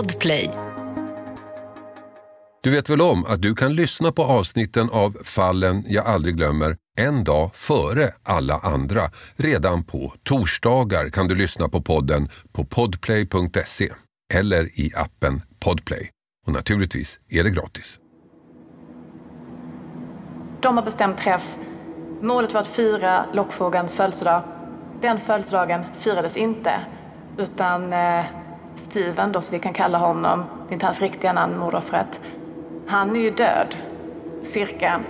Podplay. Du vet väl om att du kan lyssna på avsnitten av Fallen jag aldrig glömmer en dag före alla andra. Redan på torsdagar kan du lyssna på podden på podplay.se eller i appen Podplay. Och naturligtvis är det gratis. De har bestämt träff. Målet var att fira lockfrågans födelsedag. Den födelsedagen firades inte. Utan eh, Steven, då, som vi kan kalla honom, det är inte hans riktiga namn, mordoffret. Han är ju död cirka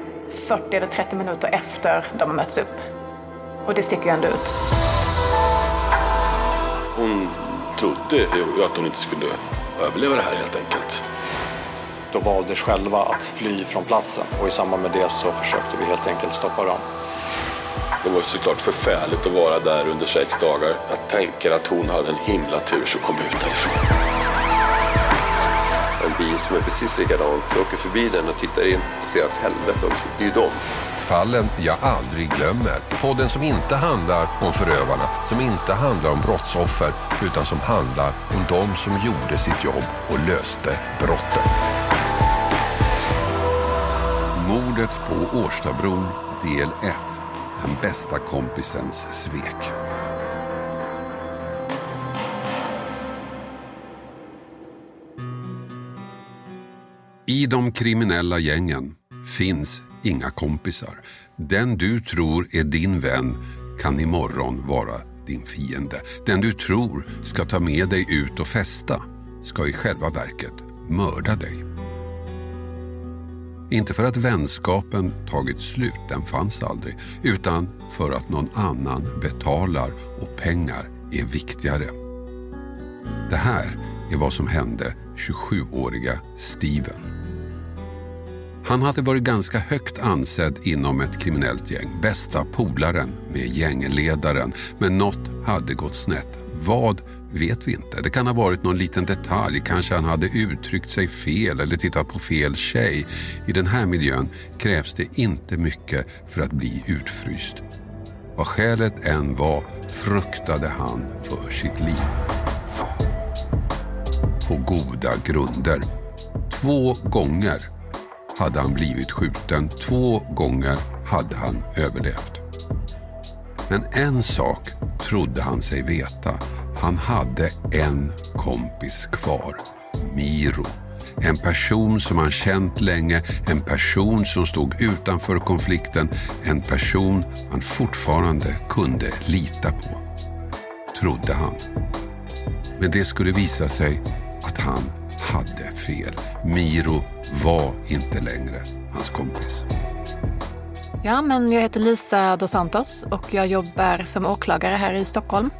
40 eller 30 minuter efter de har mötts upp. Och det sticker ju ändå ut. Hon trodde ju att hon inte skulle överleva det här helt enkelt. Då valde själva att fly från platsen och i samband med det så försökte vi helt enkelt stoppa dem. Det var såklart förfärligt att vara där under sex dagar. Jag tänker att hon hade en himla tur som kom ut därifrån. En bil som är precis likadan, så jag åker förbi den och tittar in och ser att helvete också, det är ju dem. Fallen jag aldrig glömmer. Podden som inte handlar om förövarna, som inte handlar om brottsoffer, utan som handlar om de som gjorde sitt jobb och löste brotten. Mordet på Årstabron del 1. Den bästa kompisens svek. I de kriminella gängen finns inga kompisar. Den du tror är din vän kan imorgon vara din fiende. Den du tror ska ta med dig ut och festa ska i själva verket mörda dig. Inte för att vänskapen tagit slut, den fanns aldrig, utan för att någon annan betalar och pengar är viktigare. Det här är vad som hände 27-åriga Steven. Han hade varit ganska högt ansedd inom ett kriminellt gäng. Bästa polaren med gängledaren. Men något hade gått snett. Vad vet vi inte. Det kan ha varit någon liten detalj. Kanske han hade uttryckt sig fel eller tittat på fel tjej. I den här miljön krävs det inte mycket för att bli utfryst. Vad skälet än var fruktade han för sitt liv. På goda grunder. Två gånger hade han blivit skjuten. Två gånger hade han överlevt. Men en sak trodde han sig veta. Han hade en kompis kvar. Miro. En person som han känt länge, en person som stod utanför konflikten, en person han fortfarande kunde lita på. Trodde han. Men det skulle visa sig att han hade fel. Miro var inte längre hans kompis. Ja, men jag heter Lisa dos Santos och jag jobbar som åklagare här i Stockholm.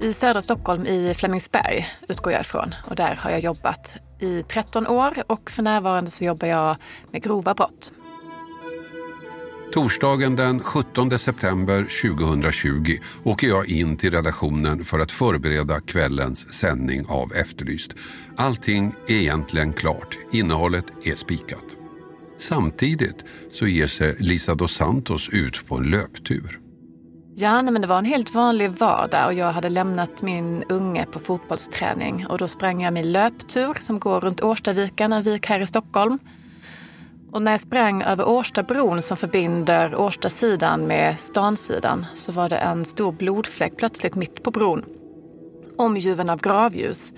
I södra Stockholm i Flemingsberg utgår jag ifrån och där har jag jobbat i 13 år och för närvarande så jobbar jag med grova brott. Torsdagen den 17 september 2020 åker jag in till redaktionen för att förbereda kvällens sändning av Efterlyst. Allting är egentligen klart. Innehållet är spikat. Samtidigt så ger sig Lisa dos Santos ut på en löptur. Ja, nej, men det var en helt vanlig vardag och jag hade lämnat min unge på fotbollsträning och då sprang jag min löptur som går runt Årstaviken, en vik här i Stockholm. Och när jag sprang över Årstabron som förbinder Årstasidan med stansidan så var det en stor blodfläck plötsligt mitt på bron. Omgiven av gravljus.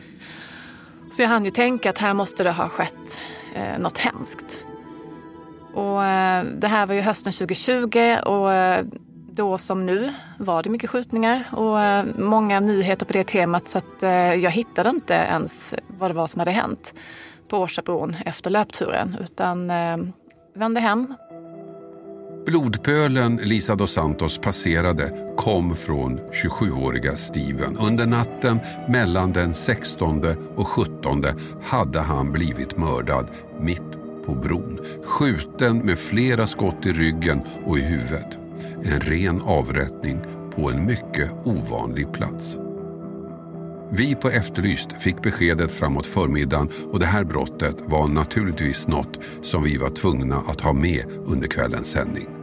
Så jag hann ju tänka att här måste det ha skett eh, något hemskt. Och eh, det här var ju hösten 2020 och eh, då som nu var det mycket skjutningar och eh, många nyheter på det temat så att jag hittade inte ens vad det var som hade hänt på Årsabron efter löpturen utan vände hem. Blodpölen Lisa dos Santos passerade kom från 27-åriga Steven. Under natten mellan den 16 och 17 hade han blivit mördad mitt på bron. Skjuten med flera skott i ryggen och i huvudet. En ren avrättning på en mycket ovanlig plats. Vi på Efterlyst fick beskedet framåt förmiddagen och det här brottet var naturligtvis något som vi var tvungna att ha med under kvällens sändning.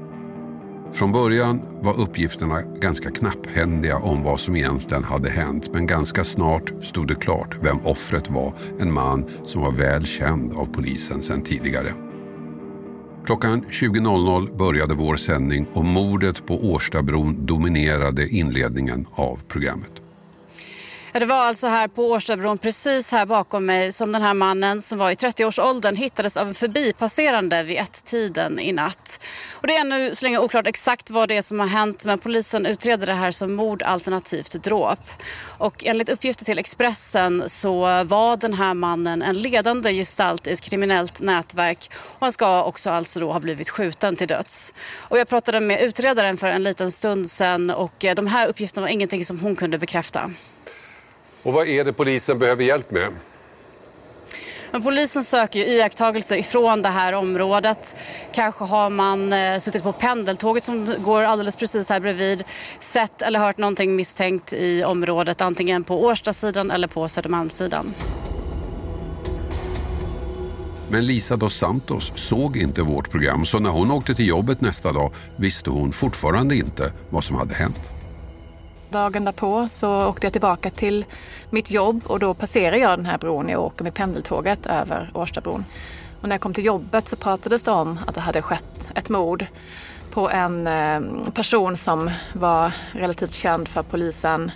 Från början var uppgifterna ganska knapphändiga om vad som egentligen hade hänt men ganska snart stod det klart vem offret var, en man som var väl känd av polisen sedan tidigare. Klockan 20.00 började vår sändning och mordet på Årstabron dominerade inledningen av programmet. Det var alltså här på Årstabron, precis här bakom mig, som den här mannen som var i 30-årsåldern hittades av en förbipasserande vid ett-tiden i natt. Och det är ännu så länge oklart exakt vad det är som har hänt men polisen utreder det här som mord alternativt dråp. Och enligt uppgifter till Expressen så var den här mannen en ledande gestalt i ett kriminellt nätverk och han ska också alltså då ha blivit skjuten till döds. Och jag pratade med utredaren för en liten stund sedan och eh, de här uppgifterna var ingenting som hon kunde bekräfta. Och vad är det polisen behöver hjälp med? Polisen söker ju iakttagelser ifrån det här området. Kanske har man eh, suttit på pendeltåget som går alldeles precis här bredvid, sett eller hört någonting misstänkt i området, antingen på Årstasidan eller på Södermalmssidan. Men Lisa dos Santos såg inte vårt program så när hon åkte till jobbet nästa dag visste hon fortfarande inte vad som hade hänt. Dagen därpå så åkte jag tillbaka till mitt jobb och då passerar jag den här bron. Jag åker med pendeltåget över Årstabron. Och när jag kom till jobbet så pratades det om att det hade skett ett mord på en eh, person som var relativt känd för polisen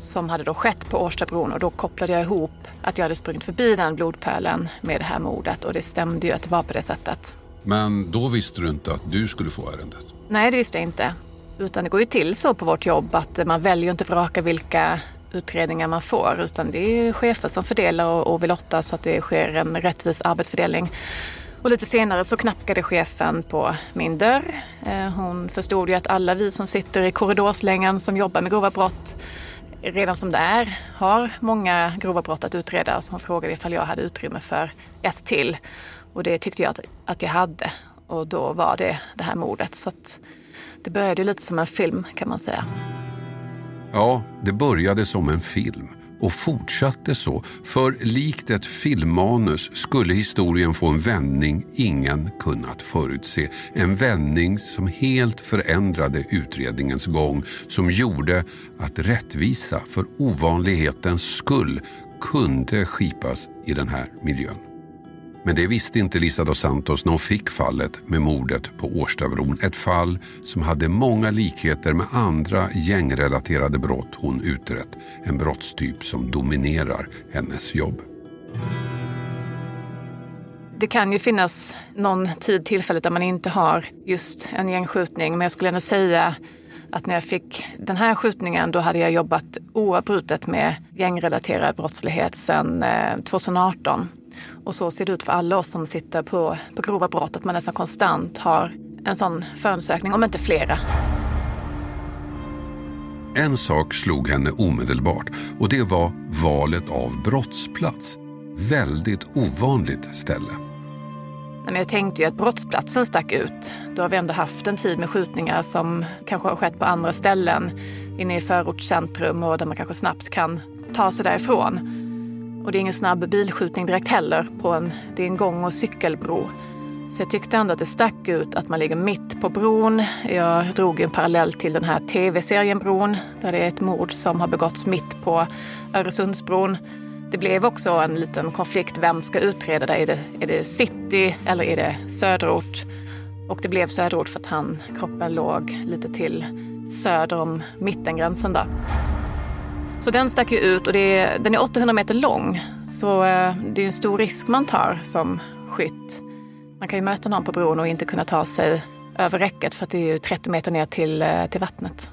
som hade då skett på Årstabron och då kopplade jag ihop att jag hade sprungit förbi den blodpölen med det här mordet och det stämde ju att det var på det sättet. Men då visste du inte att du skulle få ärendet? Nej, det visste jag inte. Utan det går ju till så på vårt jobb att man väljer inte vraka vilka utredningar man får utan det är chefer som fördelar och, vill lotta så att det sker en rättvis arbetsfördelning. Och lite senare så knackade chefen på min dörr. Eh, hon förstod ju att alla vi som sitter i korridorslängan som jobbar med grova brott redan som det är har många grova brott att utreda. Så hon frågade ifall jag hade utrymme för ett till. Och det tyckte jag att, att jag hade. Och då var det det här mordet. Så det började lite som en film kan man säga. Ja, det började som en film och fortsatte så. För likt ett filmmanus skulle historien få en vändning ingen kunnat förutse. En vändning som helt förändrade utredningens gång som gjorde att rättvisa för ovanlighetens skull kunde skipas i den här miljön. Men det visste inte Lisa dos Santos när hon fick fallet med mordet på Årstabron. Ett fall som hade många likheter med andra gängrelaterade brott hon utrett. En brottstyp som dominerar hennes jobb. Det kan ju finnas någon tid, tillfället där man inte har just en gängskjutning. Men jag skulle ändå säga att när jag fick den här skjutningen då hade jag jobbat oavbrutet med gängrelaterad brottslighet sedan eh, 2018. Och så ser det ut för alla oss som sitter på, på grova brott, att man nästan konstant har en sån förundersökning, om inte flera. En sak slog henne omedelbart och det var valet av brottsplats. Väldigt ovanligt ställe. Men jag tänkte ju att brottsplatsen stack ut. Då har vi ändå haft en tid med skjutningar som kanske har skett på andra ställen inne i förortscentrum och där man kanske snabbt kan ta sig därifrån. Och det är ingen snabb bilskjutning direkt heller. På en, det är en gång och cykelbro. Så jag tyckte ändå att det stack ut att man ligger mitt på bron. Jag drog en parallell till den här tv-serien Bron där det är ett mord som har begåtts mitt på Öresundsbron. Det blev också en liten konflikt. Vem ska utreda det? Är det, är det city eller är det söderort? Och det blev söderort för att han, kroppen låg lite till söder om mittengränsen där. Så den stack ju ut och det är, den är 800 meter lång. Så eh, det är en stor risk man tar som skytt. Man kan ju möta någon på bron och inte kunna ta sig över räcket för att det är ju 30 meter ner till, eh, till vattnet.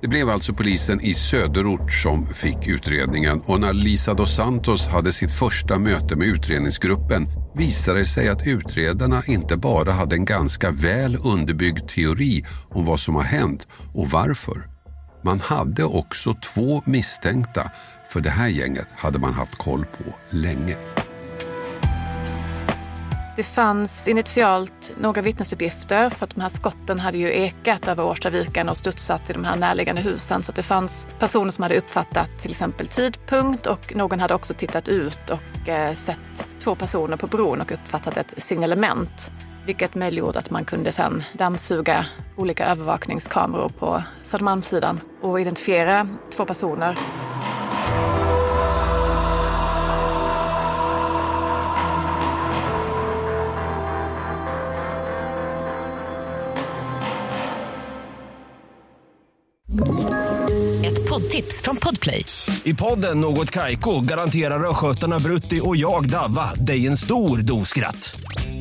Det blev alltså polisen i söderort som fick utredningen och när Lisa dos Santos hade sitt första möte med utredningsgruppen visade det sig att utredarna inte bara hade en ganska väl underbyggd teori om vad som har hänt och varför man hade också två misstänkta, för det här gänget hade man haft koll på länge. Det fanns initialt några vittnesuppgifter för att de här skotten hade ju ekat över Årstaviken och studsat i de här närliggande husen. Så det fanns personer som hade uppfattat till exempel tidpunkt och någon hade också tittat ut och eh, sett två personer på bron och uppfattat ett signalement. Vilket möjliggjorde att man kunde sen dammsuga olika övervakningskameror på Södermalmssidan och identifiera två personer. Ett poddtips från Podplay. I podden Något Kaiko garanterar östgötarna Brutti och jag, Davva, dig en stor dos skratt.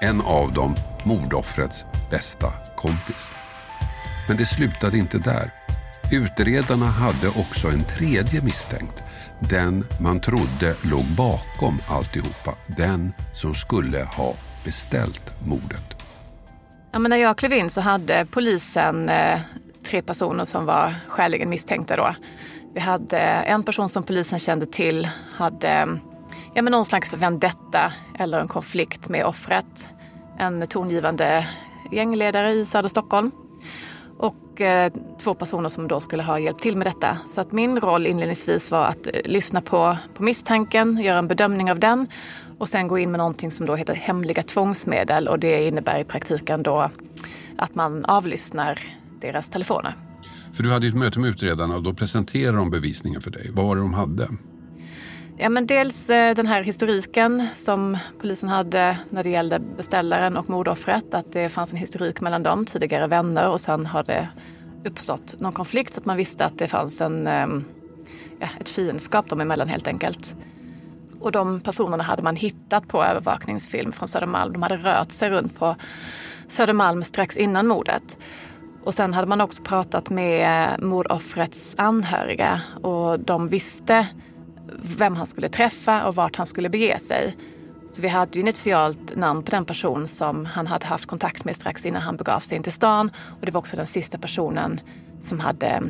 en av dem mordoffrets bästa kompis. Men det slutade inte där. Utredarna hade också en tredje misstänkt. Den man trodde låg bakom alltihopa. Den som skulle ha beställt mordet. Ja, men när jag klev in så hade polisen eh, tre personer som var skäligen misstänkta. Då. Vi hade en person som polisen kände till hade ja, men någon slags vendetta eller en konflikt med offret. En tongivande gängledare i södra Stockholm. Och eh, två personer som då skulle ha hjälpt till med detta. Så att min roll inledningsvis var att eh, lyssna på, på misstanken, göra en bedömning av den och sen gå in med någonting som då heter hemliga tvångsmedel och det innebär i praktiken då att man avlyssnar deras telefoner. För du hade ett möte med utredarna och då presenterade de bevisningen för dig. Vad var det de hade? Ja, men dels eh, den här historiken som polisen hade när det gällde beställaren och mordoffret. Att det fanns en historik mellan dem, tidigare vänner och sen har det uppstått någon konflikt så att man visste att det fanns en, ehm, ja, ett fiendskap dem emellan helt enkelt. Och de personerna hade man hittat på övervakningsfilm från Södermalm. De hade rört sig runt på Södermalm strax innan mordet. Och sen hade man också pratat med mordoffrets anhöriga och de visste vem han skulle träffa och vart han skulle bege sig. Så vi hade ju initialt namn på den person som han hade haft kontakt med strax innan han begav sig in till stan. Och det var också den sista personen som hade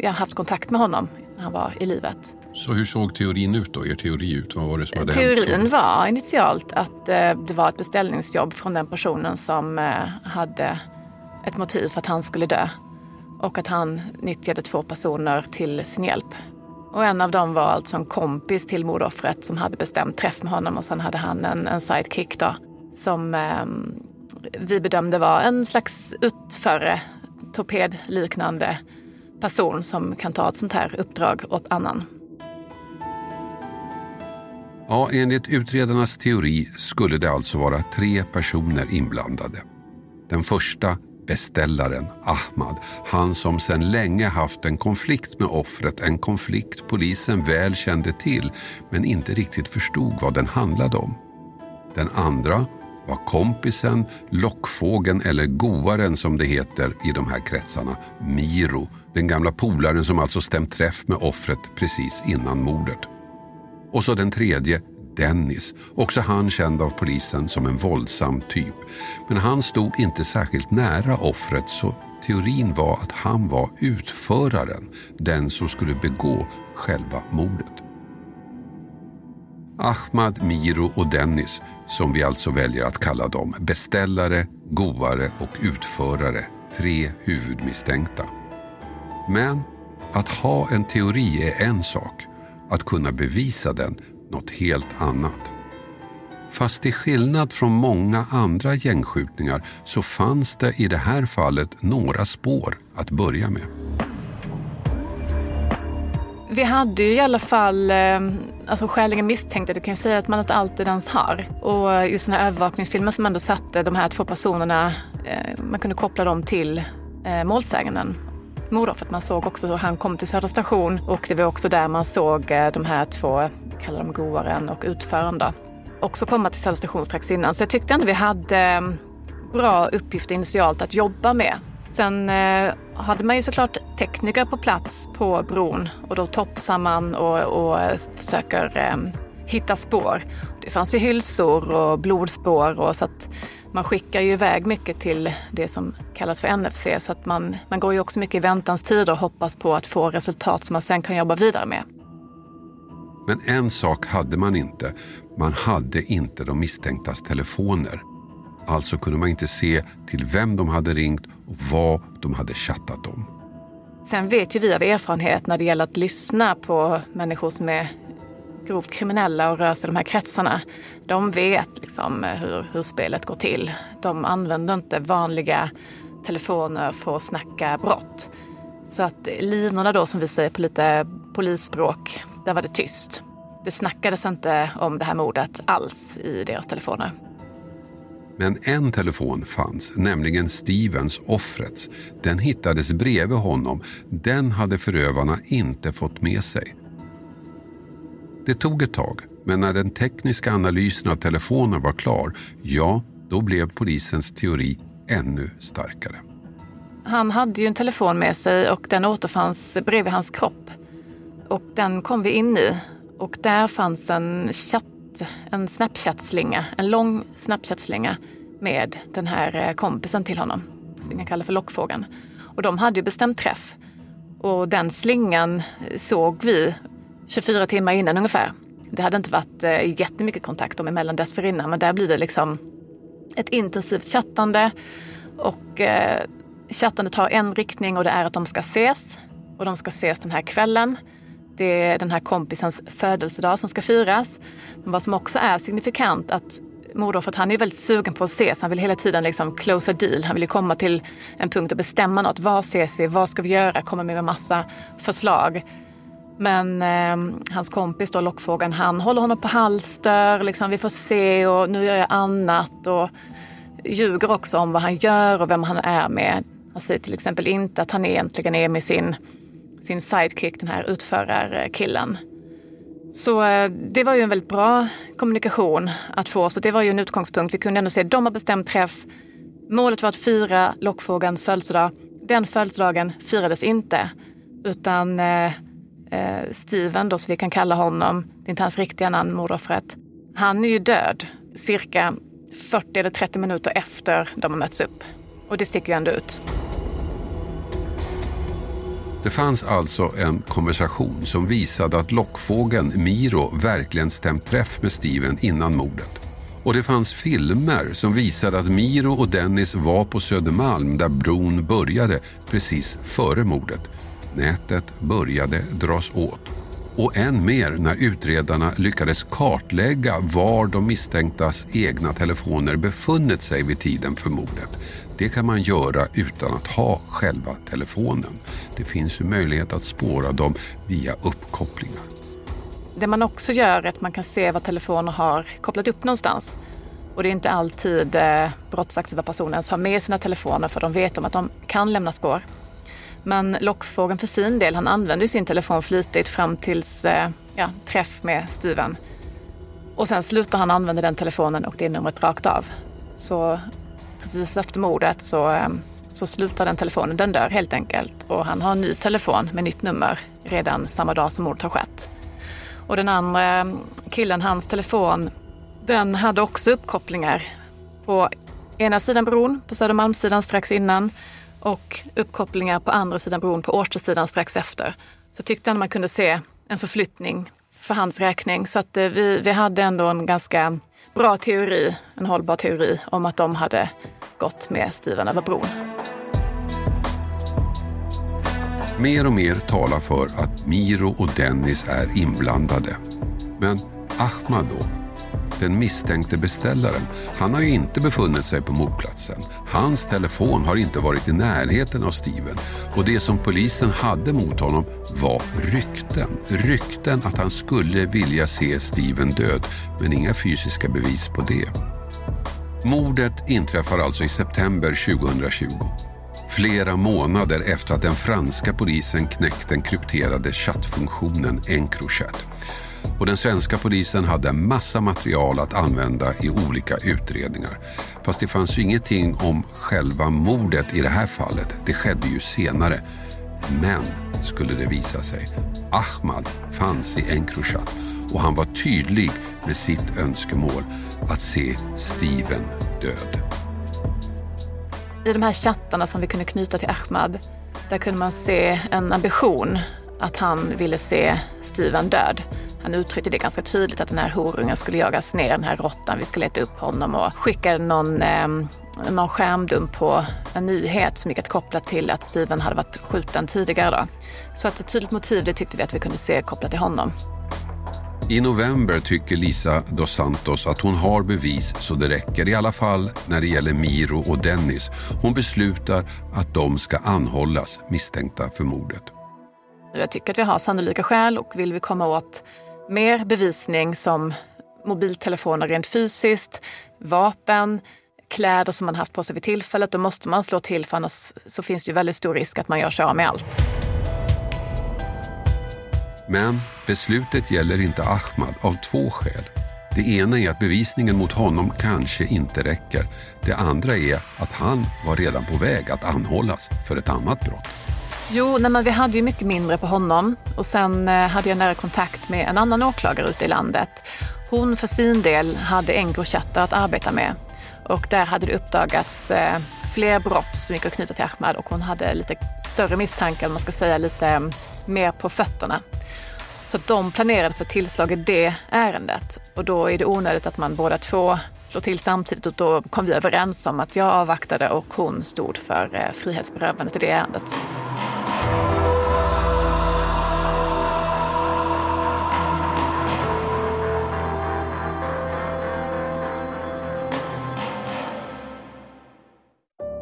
ja, haft kontakt med honom när han var i livet. Så hur såg teorin ut då? Er teori ut? Vad var det som hade Teorin hänt? var initialt att eh, det var ett beställningsjobb från den personen som eh, hade ett motiv för att han skulle dö. Och att han nyttjade två personer till sin hjälp. Och en av dem var alltså en kompis till mordoffret som hade bestämt träff med honom och sen hade han en, en sidekick då som eh, vi bedömde var en slags utförare, torpedliknande person som kan ta ett sånt här uppdrag åt annan. Ja, enligt utredarnas teori skulle det alltså vara tre personer inblandade. Den första beställaren Ahmad, han som sedan länge haft en konflikt med offret, en konflikt polisen väl kände till men inte riktigt förstod vad den handlade om. Den andra var kompisen, lockfågeln eller goaren som det heter i de här kretsarna, Miro, den gamla polaren som alltså stämt träff med offret precis innan mordet. Och så den tredje, Dennis, också han känd av polisen som en våldsam typ. Men han stod inte särskilt nära offret så teorin var att han var utföraren, den som skulle begå själva mordet. Ahmad, Miro och Dennis, som vi alltså väljer att kalla dem, beställare, goare och utförare, tre huvudmisstänkta. Men att ha en teori är en sak, att kunna bevisa den något helt annat. Fast till skillnad från många andra gängskjutningar så fanns det i det här fallet några spår att börja med. Vi hade ju i alla fall eh, alltså skäligen misstänkta, du kan ju säga att man inte alltid ens har. Och just den här övervakningsfilmen som ändå satte de här två personerna, eh, man kunde koppla dem till eh, målsäganden eh, för Mordoffret. Man såg också hur han kom till Södra station och det var också där man såg eh, de här två, kallar dem goaren och utföraren då, också komma till Södra station strax innan. Så jag tyckte ändå vi hade eh, bra uppgifter initialt att jobba med. Sen eh, hade man ju såklart tekniker på plats på bron och då topsar man och, och försöker hitta spår. Det fanns ju hylsor och blodspår och så att man skickar ju iväg mycket till det som kallas för NFC så att man, man går ju också mycket i väntans tider och hoppas på att få resultat som man sen kan jobba vidare med. Men en sak hade man inte. Man hade inte de misstänktas telefoner. Alltså kunde man inte se till vem de hade ringt och vad de hade chattat om. Sen vet ju vi av erfarenhet när det gäller att lyssna på människor som är grovt kriminella och rör sig i de här kretsarna. De vet liksom hur, hur spelet går till. De använder inte vanliga telefoner för att snacka brott. Så att linorna då som vi säger på lite polisspråk, där var det tyst. Det snackades inte om det här mordet alls i deras telefoner. Men en telefon fanns, nämligen Stevens, offrets. Den hittades bredvid honom. Den hade förövarna inte fått med sig. Det tog ett tag, men när den tekniska analysen av telefonen var klar, ja, då blev polisens teori ännu starkare. Han hade ju en telefon med sig och den återfanns bredvid hans kropp. Och den kom vi in i och där fanns en chatt, en Snapchat-slinga, en lång Snapchat-slinga med den här eh, kompisen till honom, som jag kallar för lockfågeln. Och de hade ju bestämt träff. Och den slingan såg vi 24 timmar innan ungefär. Det hade inte varit eh, jättemycket kontakt dem emellan dessförinnan men där blir det liksom ett intensivt chattande och eh, chattandet har en riktning och det är att de ska ses och de ska ses den här kvällen. Det är den här kompisens födelsedag som ska firas. Men vad som också är signifikant att mordoffret han är väldigt sugen på att ses. Han vill hela tiden liksom close a deal. Han vill komma till en punkt och bestämma något. Var ses vi? Vad ska vi göra? Komma med en massa förslag. Men eh, hans kompis då, lockfågeln, han håller honom på halster. Liksom, vi får se och nu gör jag annat. Och ljuger också om vad han gör och vem han är med. Han säger till exempel inte att han egentligen är med sin, sin sidekick, den här utförarkillen. Så eh, det var ju en väldigt bra kommunikation att få. Så det var ju en utgångspunkt. Vi kunde ändå se att de har bestämt träff. Målet var att fira lockfågelns födelsedag. Den födelsedagen firades inte. Utan eh, eh, Steven, då, som vi kan kalla honom, det är inte hans riktiga namn, mordoffret. Han är ju död cirka 40 eller 30 minuter efter de har mötts upp. Och det sticker ju ändå ut. Det fanns alltså en konversation som visade att lockfågeln Miro verkligen stämt träff med Steven innan mordet. Och det fanns filmer som visade att Miro och Dennis var på Södermalm där bron började precis före mordet. Nätet började dras åt. Och än mer när utredarna lyckades kartlägga var de misstänktas egna telefoner befunnit sig vid tiden för mordet. Det kan man göra utan att ha själva telefonen. Det finns ju möjlighet att spåra dem via uppkopplingar. Det man också gör är att man kan se vad telefoner har kopplat upp någonstans. Och det är inte alltid eh, brottsaktiva personer ens har med sina telefoner för de vet om att de kan lämna spår. Men lockfågeln för sin del, han använde sin telefon flitigt fram tills eh, ja, träff med Steven. Och sen slutar han använda den telefonen och det numret rakt av. Så precis efter mordet så, eh, så slutar den telefonen, den dör helt enkelt. Och han har en ny telefon med nytt nummer redan samma dag som mordet har skett. Och den andra eh, killen, hans telefon, den hade också uppkopplingar på ena sidan bron, på Södermalmssidan strax innan och uppkopplingar på andra sidan bron på Årstasidan strax efter. Så tyckte han man kunde se en förflyttning för hans räkning. Så att eh, vi, vi hade ändå en ganska bra teori, en hållbar teori om att de hade gått med Steven över bron. Mer och mer talar för att Miro och Dennis är inblandade. Men Ahmad då? Den misstänkte beställaren, han har ju inte befunnit sig på mordplatsen. Hans telefon har inte varit i närheten av Steven och det som polisen hade mot honom var rykten. Rykten att han skulle vilja se Steven död, men inga fysiska bevis på det. Mordet inträffar alltså i september 2020. Flera månader efter att den franska polisen knäckt den krypterade chattfunktionen Encrochat. Och den svenska polisen hade massa material att använda i olika utredningar. Fast det fanns ju ingenting om själva mordet i det här fallet. Det skedde ju senare. Men, skulle det visa sig, Ahmad fanns i Encrochat och han var tydlig med sitt önskemål att se Steven död. I de här chattarna som vi kunde knyta till Ahmad, där kunde man se en ambition att han ville se Steven död. Han uttryckte det ganska tydligt att den här horungen skulle jagas ner, den här råttan, vi ska leta upp honom och skickade någon, eh, någon skärmdump på en nyhet som gick att koppla till att Steven hade varit skjuten tidigare. Då. Så att ett tydligt motiv det tyckte vi att vi kunde se kopplat till honom. I november tycker Lisa dos Santos att hon har bevis så det räcker, i alla fall när det gäller Miro och Dennis. Hon beslutar att de ska anhållas misstänkta för mordet. Jag tycker att vi har sannolika skäl och vill vi komma åt mer bevisning som mobiltelefoner rent fysiskt, vapen, kläder som man haft på sig vid tillfället, då måste man slå till för annars så finns det ju väldigt stor risk att man gör sig av med allt. Men beslutet gäller inte Ahmad av två skäl. Det ena är att bevisningen mot honom kanske inte räcker. Det andra är att han var redan på väg att anhållas för ett annat brott. Jo, nej, men vi hade ju mycket mindre på honom och sen eh, hade jag nära kontakt med en annan åklagare ute i landet. Hon för sin del hade Encrochattar att arbeta med och där hade det uppdagats eh, fler brott som gick att knyta till Ahmad och hon hade lite större misstankar, man ska säga lite mm, mer på fötterna. Så att de planerade för tillslag i det ärendet och då är det onödigt att man båda två slår till samtidigt och då kom vi överens om att jag avvaktade och hon stod för eh, frihetsberövandet i det ärendet.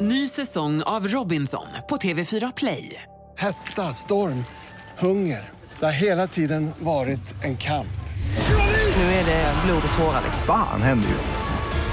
Ny säsong av Robinson på TV4 Play. Hetta, storm, hunger. Det har hela tiden varit en kamp. Nu är det blod och tårar. Fan händer just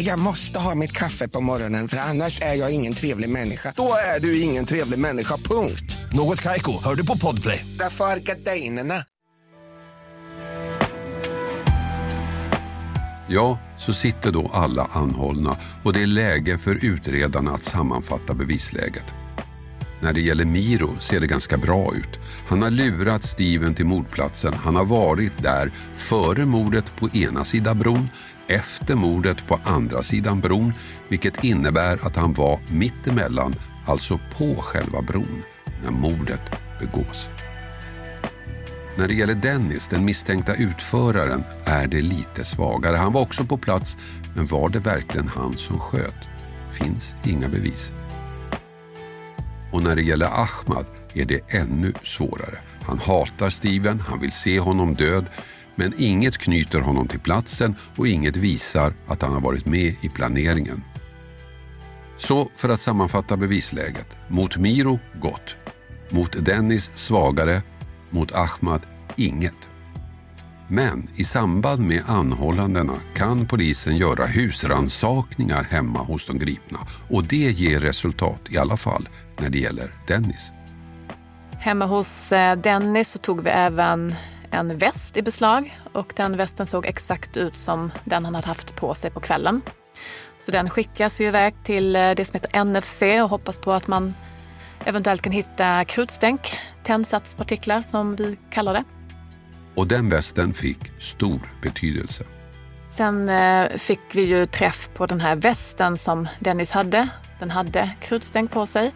Jag måste ha mitt kaffe på morgonen för annars är jag ingen trevlig människa. Då är du ingen trevlig människa, punkt. Något Kaiko, hör du på Podplay. Därför är gardinerna. Ja, så sitter då alla anhållna och det är läge för utredarna att sammanfatta bevisläget. När det gäller Miro ser det ganska bra ut. Han har lurat Steven till mordplatsen. Han har varit där före mordet på ena sidan bron, efter mordet på andra sidan bron, vilket innebär att han var mittemellan, alltså på själva bron, när mordet begås. När det gäller Dennis, den misstänkta utföraren, är det lite svagare. Han var också på plats, men var det verkligen han som sköt? Finns inga bevis. Och när det gäller Ahmad är det ännu svårare. Han hatar Steven, han vill se honom död, men inget knyter honom till platsen och inget visar att han har varit med i planeringen. Så för att sammanfatta bevisläget. Mot Miro, gott. Mot Dennis, svagare. Mot Ahmad, inget. Men i samband med anhållandena kan polisen göra husransakningar hemma hos de gripna och det ger resultat i alla fall när det gäller Dennis. Hemma hos eh, Dennis så tog vi även en väst i beslag och den västen såg exakt ut som den han hade haft på sig på kvällen. Så den skickas ju iväg till eh, det som heter NFC och hoppas på att man eventuellt kan hitta krutstänk, tändsatspartiklar som vi kallar det. Och den västen fick stor betydelse. Sen eh, fick vi ju träff på den här västen som Dennis hade. Den hade krutstänk på sig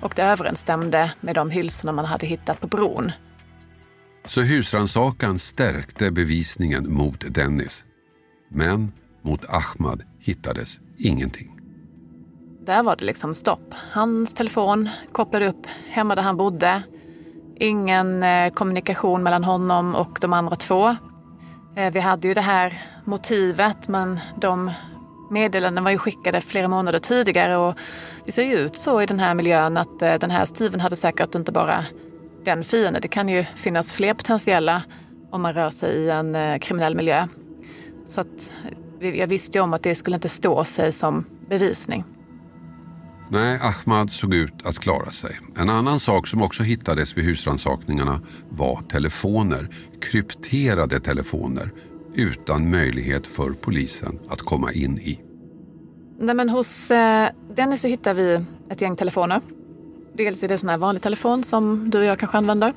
och det överensstämde med de hylsorna man hade hittat på bron. Så husrannsakan stärkte bevisningen mot Dennis. Men mot Ahmad hittades ingenting. Där var det liksom stopp. Hans telefon kopplade upp hemma där han bodde. Ingen eh, kommunikation mellan honom och de andra två. Eh, vi hade ju det här motivet men de meddelanden var ju skickade flera månader tidigare och det ser ju ut så i den här miljön att eh, den här Steven hade säkert inte bara den fienden. Det kan ju finnas fler potentiella om man rör sig i en kriminell miljö. Så att jag visste ju om att det skulle inte stå sig som bevisning. Nej, Ahmad såg ut att klara sig. En annan sak som också hittades vid husrannsakningarna var telefoner. Krypterade telefoner utan möjlighet för polisen att komma in i. Nej, men hos eh, Dennis så hittar vi ett gäng telefoner. Dels är det en vanlig telefon som du och jag kanske använder.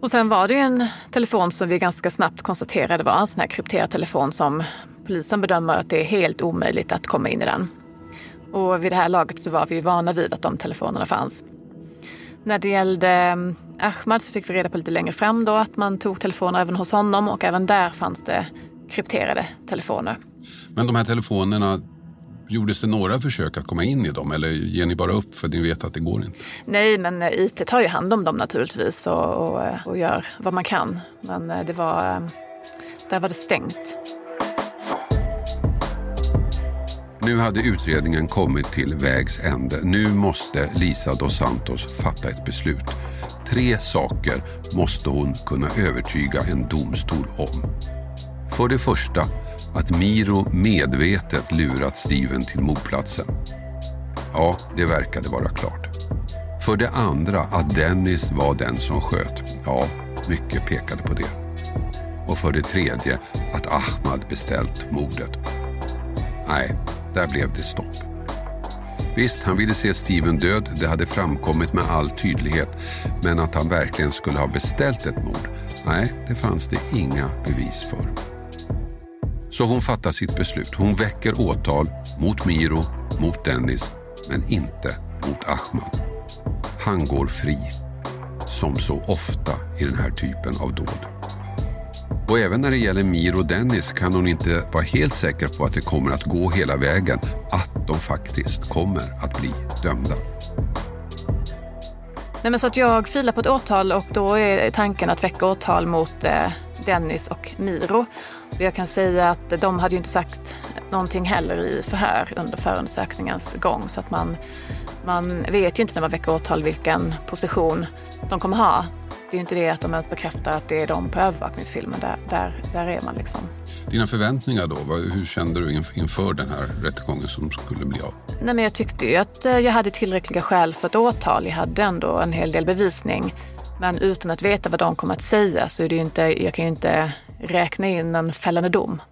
Och sen var det en telefon som vi ganska snabbt konstaterade var en sån här krypterad telefon som polisen bedömer att det är helt omöjligt att komma in i den. Och vid det här laget så var vi vana vid att de telefonerna fanns. När det gällde eh, Ahmad så fick vi reda på lite längre fram då att man tog telefoner även hos honom och även där fanns det krypterade telefoner. Men de här telefonerna, Gjordes det några försök att komma in i dem eller ger ni bara upp för ni vet att det går inte? Nej, men eh, IT tar ju hand om dem naturligtvis och, och, eh, och gör vad man kan. Men det var, där var det stängt. Nu hade utredningen kommit till vägs ände. Nu måste Lisa dos Santos fatta ett beslut. Tre saker måste hon kunna övertyga en domstol om. För det första att Miro medvetet lurat Steven till mordplatsen. Ja, det verkade vara klart. För det andra att Dennis var den som sköt. Ja, mycket pekade på det. Och för det tredje att Ahmad beställt mordet. Nej, där blev det stopp. Visst, han ville se Steven död, det hade framkommit med all tydlighet. Men att han verkligen skulle ha beställt ett mord, nej, det fanns det inga bevis för. Så hon fattar sitt beslut. Hon väcker åtal mot Miro, mot Dennis, men inte mot Ahmad. Han går fri, som så ofta i den här typen av dåd. Och även när det gäller Miro och Dennis kan hon inte vara helt säker på att det kommer att gå hela vägen, att de faktiskt kommer att bli dömda. Nej, men så att jag filar på ett åtal och då är tanken att väcka åtal mot eh, Dennis och Miro. Jag kan säga att de hade ju inte sagt någonting heller i förhör under förundersökningens gång så att man, man vet ju inte när man väcker åtal vilken position de kommer ha. Det är ju inte det att de ens bekräftar att det är de på övervakningsfilmen. Där, där, där är man liksom. Dina förväntningar då? Hur kände du inför den här rättegången som skulle bli av? Nej, men jag tyckte ju att eh, jag hade tillräckliga skäl för ett åtal. Jag hade ändå en hel del bevisning. Men utan att veta vad de kommer att säga så är det ju inte, jag kan ju inte räkna in en fällande dom.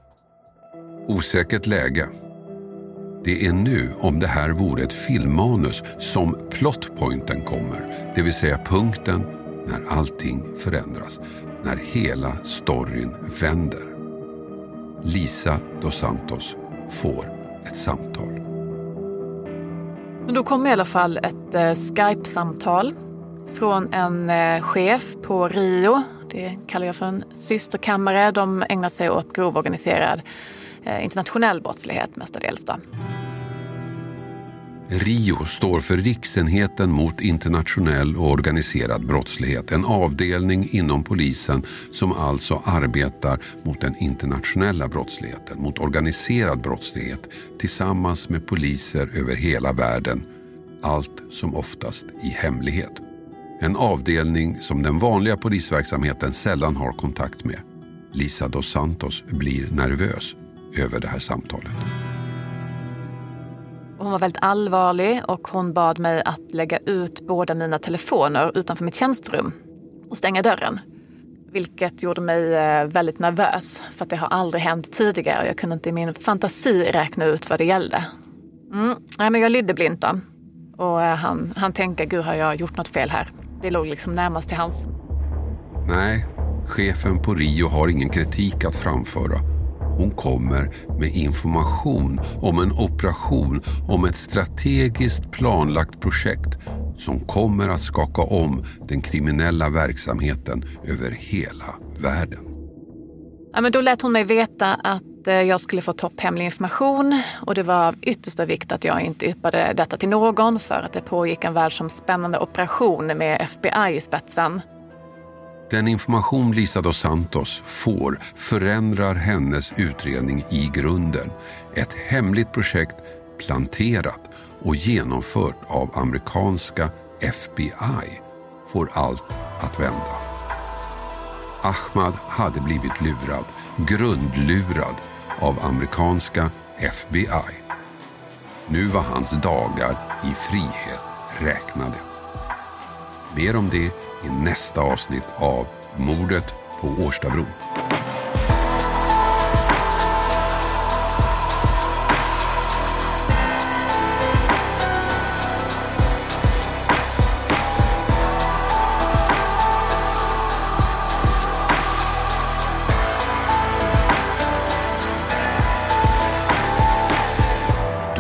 Osäkert läge. Det är nu, om det här vore ett filmmanus, som plotpointen kommer. Det vill säga punkten när allting förändras. När hela storyn vänder. Lisa dos Santos får ett samtal. Men då kom i alla fall ett eh, Skype-samtal från en eh, chef på Rio. Det kallar jag för en systerkammare. De ägnar sig åt grov organiserad eh, internationell brottslighet mestadels. Då. RIO står för Riksenheten mot internationell och organiserad brottslighet. En avdelning inom polisen som alltså arbetar mot den internationella brottsligheten, mot organiserad brottslighet tillsammans med poliser över hela världen. Allt som oftast i hemlighet. En avdelning som den vanliga polisverksamheten sällan har kontakt med. Lisa dos Santos blir nervös över det här samtalet. Hon var väldigt allvarlig och hon bad mig att lägga ut båda mina telefoner utanför mitt tjänsterum och stänga dörren. Vilket gjorde mig eh, väldigt nervös för att det har aldrig hänt tidigare. Jag kunde inte i min fantasi räkna ut vad det gällde. Mm. Nej, men jag lydde blint då. Och eh, han, han tänkte, gud har jag gjort något fel här? Det låg liksom närmast till hans. Nej, chefen på Rio har ingen kritik att framföra. Hon kommer med information om en operation, om ett strategiskt planlagt projekt som kommer att skaka om den kriminella verksamheten över hela världen. Ja, men då lät hon mig veta att att eh, jag skulle få topphemlig information och det var av yttersta vikt att jag inte yppade detta till någon för att det pågick en världsomspännande operation med FBI i spetsen. Den information Lisa dos Santos får förändrar hennes utredning i grunden. Ett hemligt projekt planterat och genomfört av amerikanska FBI får allt att vända. Ahmad hade blivit lurad, grundlurad av amerikanska FBI. Nu var hans dagar i frihet räknade. Mer om det i nästa avsnitt av Mordet på Årstabron.